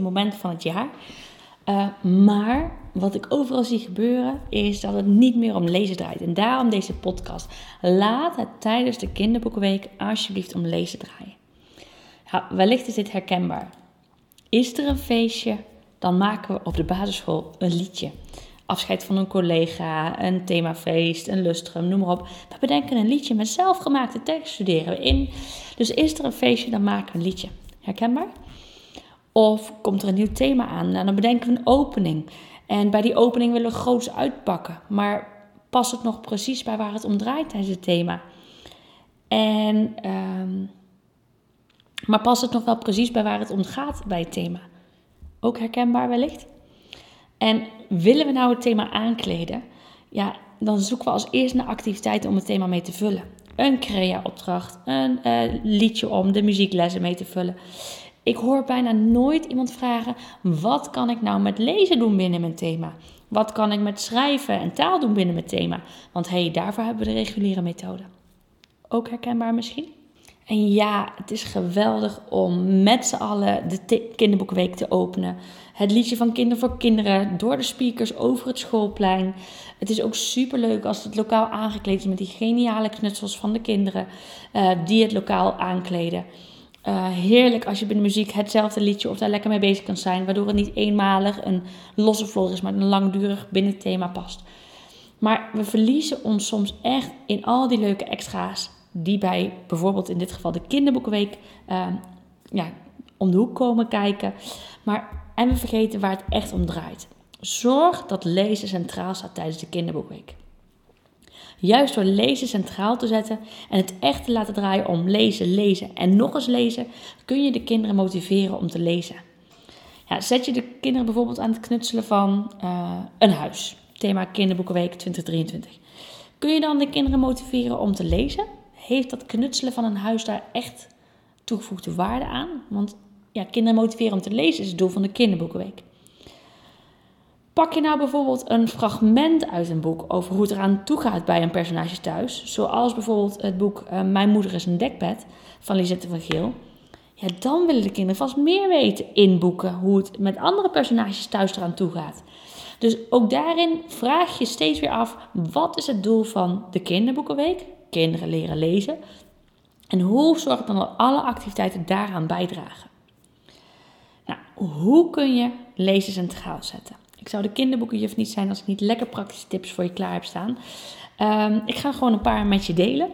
moment van het jaar. Uh, maar wat ik overal zie gebeuren is dat het niet meer om lezen draait. En daarom deze podcast. Laat het tijdens de kinderboekenweek alsjeblieft om lezen draaien. Wellicht is dit herkenbaar. Is er een feestje, dan maken we op de basisschool een liedje. Afscheid van een collega, een themafeest, een lustrum, noem maar op. We bedenken een liedje met zelfgemaakte tekst, studeren we in. Dus is er een feestje, dan maken we een liedje. Herkenbaar? Of komt er een nieuw thema aan? Nou, dan bedenken we een opening. En bij die opening willen we groots uitpakken. Maar past het nog precies bij waar het om draait tijdens het thema? En, ehm, maar past het nog wel precies bij waar het om gaat bij het thema? Ook herkenbaar wellicht? En willen we nou het thema aankleden? Ja, dan zoeken we als eerst naar activiteiten om het thema mee te vullen. Een crea-opdracht, een uh, liedje om de muzieklessen mee te vullen. Ik hoor bijna nooit iemand vragen: wat kan ik nou met lezen doen binnen mijn thema? Wat kan ik met schrijven en taal doen binnen mijn thema? Want hé, hey, daarvoor hebben we de reguliere methode. Ook herkenbaar misschien? En ja, het is geweldig om met z'n allen de kinderboekenweek te openen. Het liedje van Kinder voor Kinderen door de speakers over het schoolplein. Het is ook super leuk als het lokaal aangekleed is met die geniale knutsels van de kinderen uh, die het lokaal aankleden. Uh, heerlijk als je binnen muziek hetzelfde liedje of daar lekker mee bezig kan zijn, waardoor het niet eenmalig een losse vlog is, maar een langdurig binnen het thema past. Maar we verliezen ons soms echt in al die leuke extra's die bij bijvoorbeeld in dit geval de kinderboekenweek uh, ja, om de hoek komen kijken. Maar, en we vergeten waar het echt om draait. Zorg dat lezen centraal staat tijdens de kinderboekweek. Juist door lezen centraal te zetten en het echt te laten draaien om lezen, lezen en nog eens lezen, kun je de kinderen motiveren om te lezen. Ja, zet je de kinderen bijvoorbeeld aan het knutselen van uh, een huis, thema Kinderboekenweek 2023. Kun je dan de kinderen motiveren om te lezen? Heeft dat knutselen van een huis daar echt toegevoegde waarde aan? Want ja, kinderen motiveren om te lezen is het doel van de Kinderboekenweek. Pak je nou bijvoorbeeld een fragment uit een boek over hoe het eraan toe gaat bij een personage thuis, zoals bijvoorbeeld het boek uh, Mijn moeder is een dekbed van Lisette van Geel, ja, dan willen de kinderen vast meer weten in boeken hoe het met andere personages thuis eraan toe gaat. Dus ook daarin vraag je steeds weer af: wat is het doel van de kinderboekenweek? Kinderen leren lezen. En hoe zorgt dan dat alle activiteiten daaraan bijdragen? Nou, hoe kun je lezen centraal zetten? Ik zou de kinderboekenjuf niet zijn als ik niet lekker praktische tips voor je klaar heb staan. Um, ik ga gewoon een paar met je delen.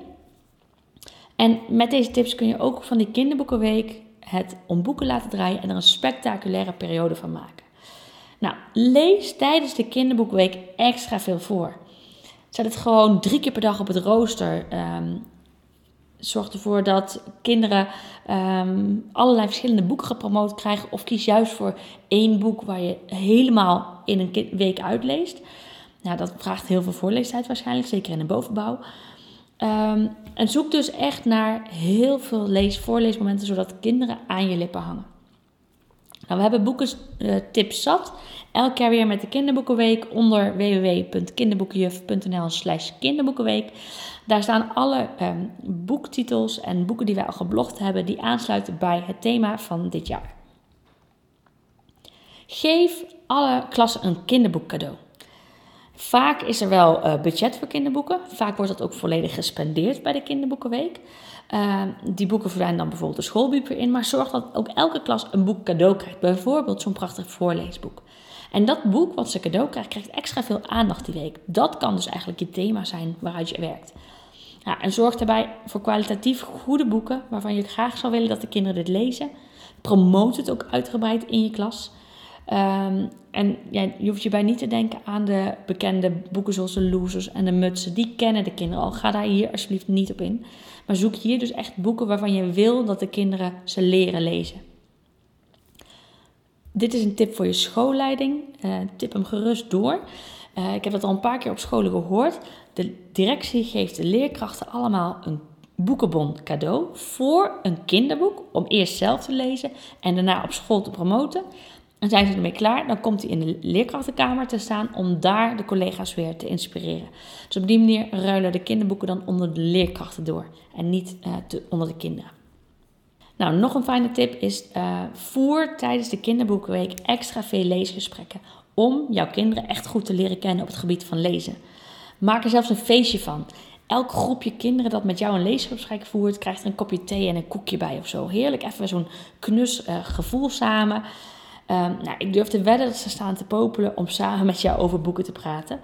En met deze tips kun je ook van die kinderboekenweek het om boeken laten draaien en er een spectaculaire periode van maken. Nou, lees tijdens de kinderboekenweek extra veel voor. Zet het gewoon drie keer per dag op het rooster. Um, zorg ervoor dat kinderen um, allerlei verschillende boeken gepromoot krijgen. Of kies juist voor één boek waar je helemaal in een week uitleest. Nou, dat vraagt heel veel voorleestijd waarschijnlijk, zeker in de bovenbouw. Um, en zoek dus echt naar heel veel lees voorleesmomenten, zodat kinderen aan je lippen hangen. Nou, we hebben boeken uh, tips zat. Elk jaar weer met de kinderboekenweek onder www.kinderboekenjuf.nl slash kinderboekenweek. Daar staan alle um, boektitels en boeken die wij al geblogd hebben die aansluiten bij het thema van dit jaar. Geef alle klassen een kinderboek cadeau. Vaak is er wel uh, budget voor kinderboeken. Vaak wordt dat ook volledig gespendeerd bij de kinderboekenweek. Uh, die boeken verdwijnen dan bijvoorbeeld de schoolbiep in. Maar zorg dat ook elke klas een boek cadeau krijgt. Bijvoorbeeld zo'n prachtig voorleesboek. En dat boek wat ze cadeau krijgt, krijgt extra veel aandacht die week. Dat kan dus eigenlijk je thema zijn waaruit je werkt. En zorg daarbij voor kwalitatief goede boeken waarvan je graag zou willen dat de kinderen dit lezen. Promoot het ook uitgebreid in je klas. Um, en ja, je hoeft je bij niet te denken aan de bekende boeken zoals de Losers en de Mutsen. Die kennen de kinderen al. Ga daar hier alsjeblieft niet op in. Maar zoek hier dus echt boeken waarvan je wil dat de kinderen ze leren lezen. Dit is een tip voor je schoolleiding. Uh, tip hem gerust door. Uh, ik heb dat al een paar keer op scholen gehoord. De directie geeft de leerkrachten allemaal een boekenbon cadeau voor een kinderboek om eerst zelf te lezen en daarna op school te promoten. En zijn ze ermee klaar, dan komt hij in de leerkrachtenkamer te staan om daar de collega's weer te inspireren. Dus op die manier ruilen de kinderboeken dan onder de leerkrachten door en niet te, onder de kinderen. Nou, nog een fijne tip is: uh, voer tijdens de kinderboekenweek extra veel leesgesprekken. Om jouw kinderen echt goed te leren kennen op het gebied van lezen. Maak er zelfs een feestje van. Elk groepje kinderen dat met jou een leesgesprek voert, krijgt er een kopje thee en een koekje bij of zo. Heerlijk, even zo'n knus uh, gevoel samen. Um, nou, ik durf te wedden dat ze staan te popelen om samen met jou over boeken te praten.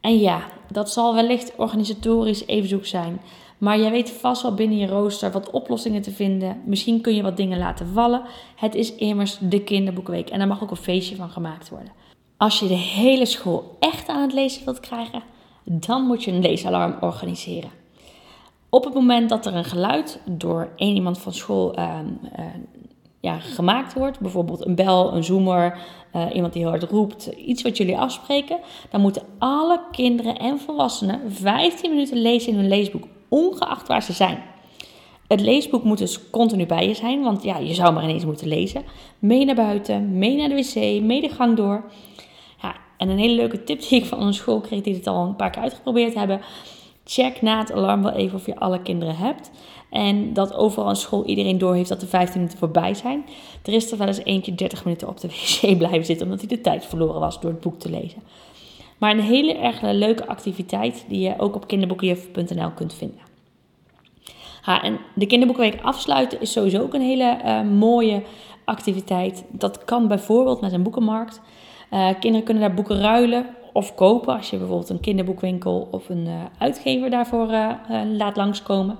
En ja, dat zal wellicht organisatorisch even zoek zijn. Maar jij weet vast wel binnen je rooster wat oplossingen te vinden. Misschien kun je wat dingen laten vallen. Het is immers de kinderboekweek en daar mag ook een feestje van gemaakt worden. Als je de hele school echt aan het lezen wilt krijgen, dan moet je een leesalarm organiseren. Op het moment dat er een geluid door één iemand van school uh, ja, gemaakt wordt, bijvoorbeeld een bel, een zoomer, uh, iemand die heel hard roept, iets wat jullie afspreken, dan moeten alle kinderen en volwassenen 15 minuten lezen in hun leesboek, ongeacht waar ze zijn. Het leesboek moet dus continu bij je zijn, want ja, je zou maar ineens moeten lezen. Mee naar buiten, mee naar de wc, mee de gang door. Ja, en een hele leuke tip die ik van een school kreeg die het al een paar keer uitgeprobeerd hebben. Check na het alarm wel even of je alle kinderen hebt. En dat overal in school iedereen door heeft dat de 15 minuten voorbij zijn. Er is er wel eens eentje 30 minuten op de wc blijven zitten omdat hij de tijd verloren was door het boek te lezen. Maar een hele erg leuke activiteit die je ook op kinderboekenjuf.nl kunt vinden. Ha, en de kinderboekenweek afsluiten is sowieso ook een hele uh, mooie activiteit. Dat kan bijvoorbeeld met een boekenmarkt. Uh, kinderen kunnen daar boeken ruilen of kopen als je bijvoorbeeld een kinderboekwinkel of een uh, uitgever daarvoor laat langskomen.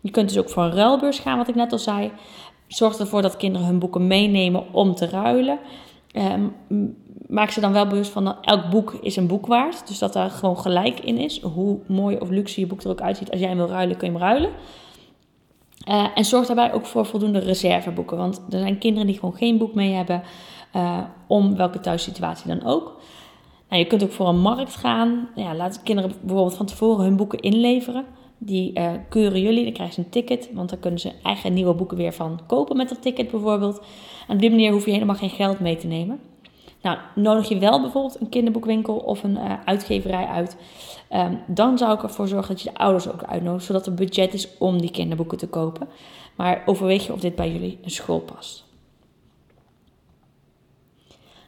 Je kunt dus ook voor een ruilbeurs gaan, wat ik net al zei. Zorg ervoor dat kinderen hun boeken meenemen om te ruilen. Um, maak ze dan wel bewust van dat elk boek is een boek waard. Dus dat daar gewoon gelijk in is. Hoe mooi of luxe je boek er ook uitziet. Als jij hem wil ruilen, kun je hem ruilen. En zorg daarbij ook voor voldoende reserveboeken. Want er zijn kinderen die gewoon geen boek mee hebben. Om welke thuissituatie dan ook. Nou, je kunt ook voor een markt gaan. Ja, laat kinderen bijvoorbeeld van tevoren hun boeken inleveren. Die uh, keuren jullie, dan krijgen ze een ticket, want dan kunnen ze eigen nieuwe boeken weer van kopen met dat ticket bijvoorbeeld. En op die manier hoef je helemaal geen geld mee te nemen. Nou, nodig je wel bijvoorbeeld een kinderboekwinkel of een uh, uitgeverij uit, um, dan zou ik ervoor zorgen dat je de ouders ook uitnodigt, zodat er budget is om die kinderboeken te kopen. Maar overweeg je of dit bij jullie een school past.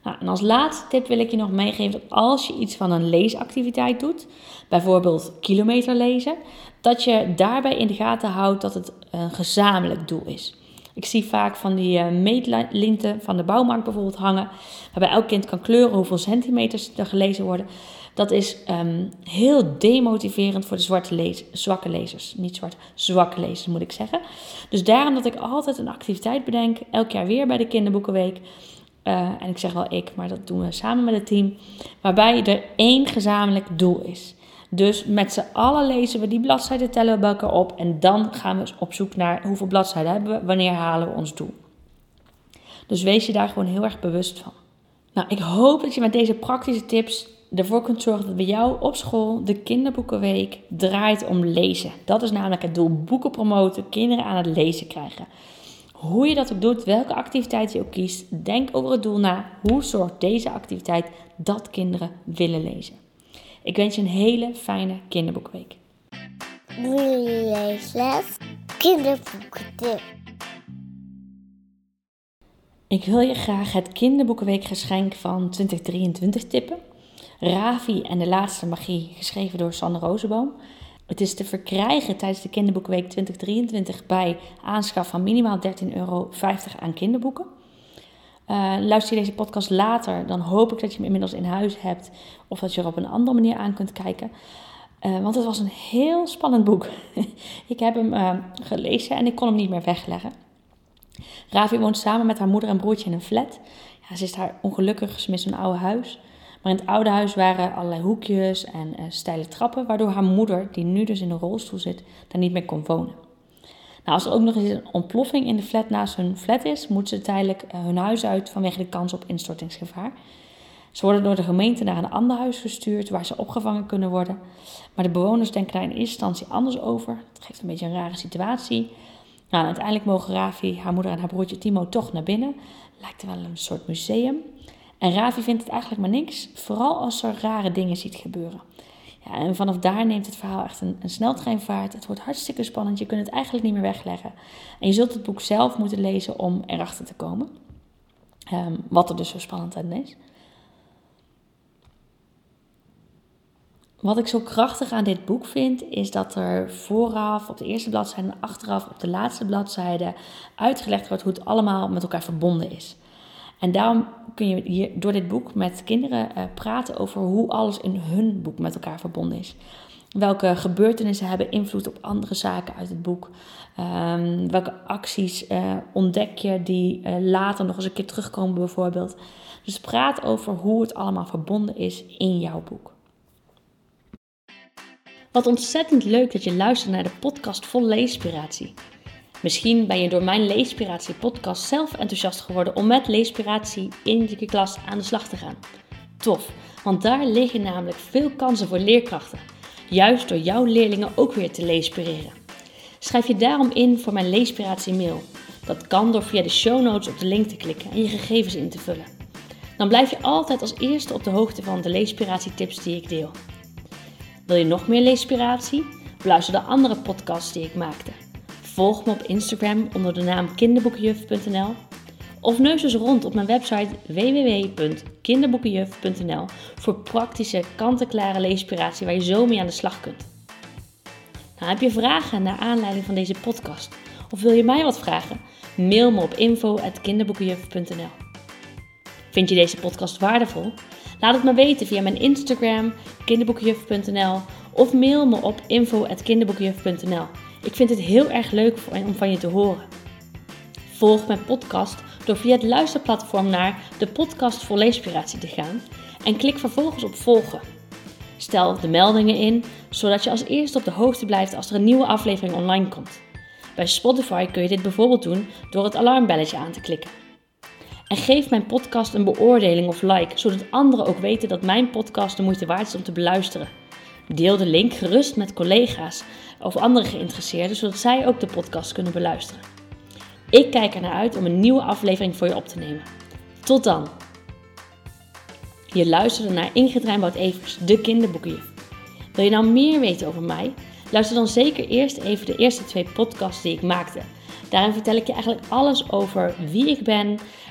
Nou, en als laatste tip wil ik je nog meegeven dat als je iets van een leesactiviteit doet, bijvoorbeeld kilometer lezen, dat je daarbij in de gaten houdt dat het een gezamenlijk doel is. Ik zie vaak van die uh, meetlinten van de bouwmarkt bijvoorbeeld hangen, waarbij elk kind kan kleuren hoeveel centimeters er gelezen worden. Dat is um, heel demotiverend voor de zwarte zwakke lezers. Niet zwart, zwakke lezers moet ik zeggen. Dus daarom dat ik altijd een activiteit bedenk, elk jaar weer bij de Kinderboekenweek. Uh, en ik zeg wel ik, maar dat doen we samen met het team. Waarbij er één gezamenlijk doel is. Dus met z'n allen lezen we die bladzijden, tellen we bij elkaar op. En dan gaan we op zoek naar hoeveel bladzijden hebben we, wanneer halen we ons doel. Dus wees je daar gewoon heel erg bewust van. Nou, ik hoop dat je met deze praktische tips ervoor kunt zorgen dat bij jou op school de kinderboekenweek draait om lezen. Dat is namelijk het doel: boeken promoten, kinderen aan het lezen krijgen. Hoe je dat ook doet, welke activiteit je ook kiest, denk over het doel na. Hoe zorgt deze activiteit dat kinderen willen lezen? Ik wens je een hele fijne kinderboekweek. Leesles. Ik wil je graag het kinderboekenweek geschenk van 2023 tippen. Ravi en de laatste magie, geschreven door Sanne Rozenboom. Het is te verkrijgen tijdens de Kinderboekenweek 2023 bij aanschaf van minimaal 13,50 euro aan kinderboeken. Uh, luister je deze podcast later, dan hoop ik dat je hem inmiddels in huis hebt of dat je er op een andere manier aan kunt kijken. Uh, want het was een heel spannend boek. ik heb hem uh, gelezen en ik kon hem niet meer wegleggen. Ravi woont samen met haar moeder en broertje in een flat. Ja, ze is daar ongelukkig, ze mist een oude huis. Maar in het oude huis waren allerlei hoekjes en uh, steile trappen, waardoor haar moeder, die nu dus in een rolstoel zit, daar niet meer kon wonen. Nou, als er ook nog eens een ontploffing in de flat naast hun flat is, moeten ze tijdelijk uh, hun huis uit vanwege de kans op instortingsgevaar. Ze worden door de gemeente naar een ander huis gestuurd waar ze opgevangen kunnen worden. Maar de bewoners denken daar in eerste instantie anders over. Het geeft een beetje een rare situatie. Nou, uiteindelijk mogen Ravi, haar moeder en haar broertje Timo toch naar binnen. Lijkt wel een soort museum. En Ravi vindt het eigenlijk maar niks, vooral als ze rare dingen ziet gebeuren. Ja, en vanaf daar neemt het verhaal echt een, een sneltreinvaart. Het wordt hartstikke spannend. Je kunt het eigenlijk niet meer wegleggen. En je zult het boek zelf moeten lezen om erachter te komen. Um, wat er dus zo spannend aan is. Wat ik zo krachtig aan dit boek vind, is dat er vooraf op de eerste bladzijde en achteraf op de laatste bladzijde uitgelegd wordt hoe het allemaal met elkaar verbonden is. En daarom kun je hier door dit boek met kinderen uh, praten over hoe alles in hun boek met elkaar verbonden is. Welke gebeurtenissen hebben invloed op andere zaken uit het boek? Um, welke acties uh, ontdek je die uh, later nog eens een keer terugkomen, bijvoorbeeld? Dus praat over hoe het allemaal verbonden is in jouw boek. Wat ontzettend leuk dat je luistert naar de podcast vol leespiratie. Misschien ben je door mijn Leespiratie podcast zelf enthousiast geworden om met Leespiratie in je klas aan de slag te gaan. Tof, want daar liggen namelijk veel kansen voor leerkrachten. Juist door jouw leerlingen ook weer te leespireren. Schrijf je daarom in voor mijn Leespiratie mail. Dat kan door via de show notes op de link te klikken en je gegevens in te vullen. Dan blijf je altijd als eerste op de hoogte van de Leespiratie tips die ik deel. Wil je nog meer leespiratie? Beluister de andere podcasts die ik maakte. Volg me op Instagram onder de naam kinderboekenjuf.nl of neus eens rond op mijn website www.kinderboekenjuf.nl voor praktische, kant-en-klare leespiratie waar je zo mee aan de slag kunt. Nou, heb je vragen naar aanleiding van deze podcast of wil je mij wat vragen? Mail me op info.kinderboekenjuf.nl Vind je deze podcast waardevol? Laat het me weten via mijn Instagram, kinderboekenjuf.nl of mail me op info.kinderboekenjuf.nl. Ik vind het heel erg leuk om van je te horen. Volg mijn podcast door via het luisterplatform naar de podcast voor leespiratie te gaan en klik vervolgens op volgen. Stel de meldingen in, zodat je als eerste op de hoogte blijft als er een nieuwe aflevering online komt. Bij Spotify kun je dit bijvoorbeeld doen door het alarmbelletje aan te klikken. En geef mijn podcast een beoordeling of like, zodat anderen ook weten dat mijn podcast de moeite waard is om te beluisteren. Deel de link gerust met collega's of andere geïnteresseerden, zodat zij ook de podcast kunnen beluisteren. Ik kijk er naar uit om een nieuwe aflevering voor je op te nemen. Tot dan! Je luisterde naar Ingrid Rijnboud-Evers, de kinderboekenjuf. Wil je nou meer weten over mij? Luister dan zeker eerst even de eerste twee podcasts die ik maakte. Daarin vertel ik je eigenlijk alles over wie ik ben,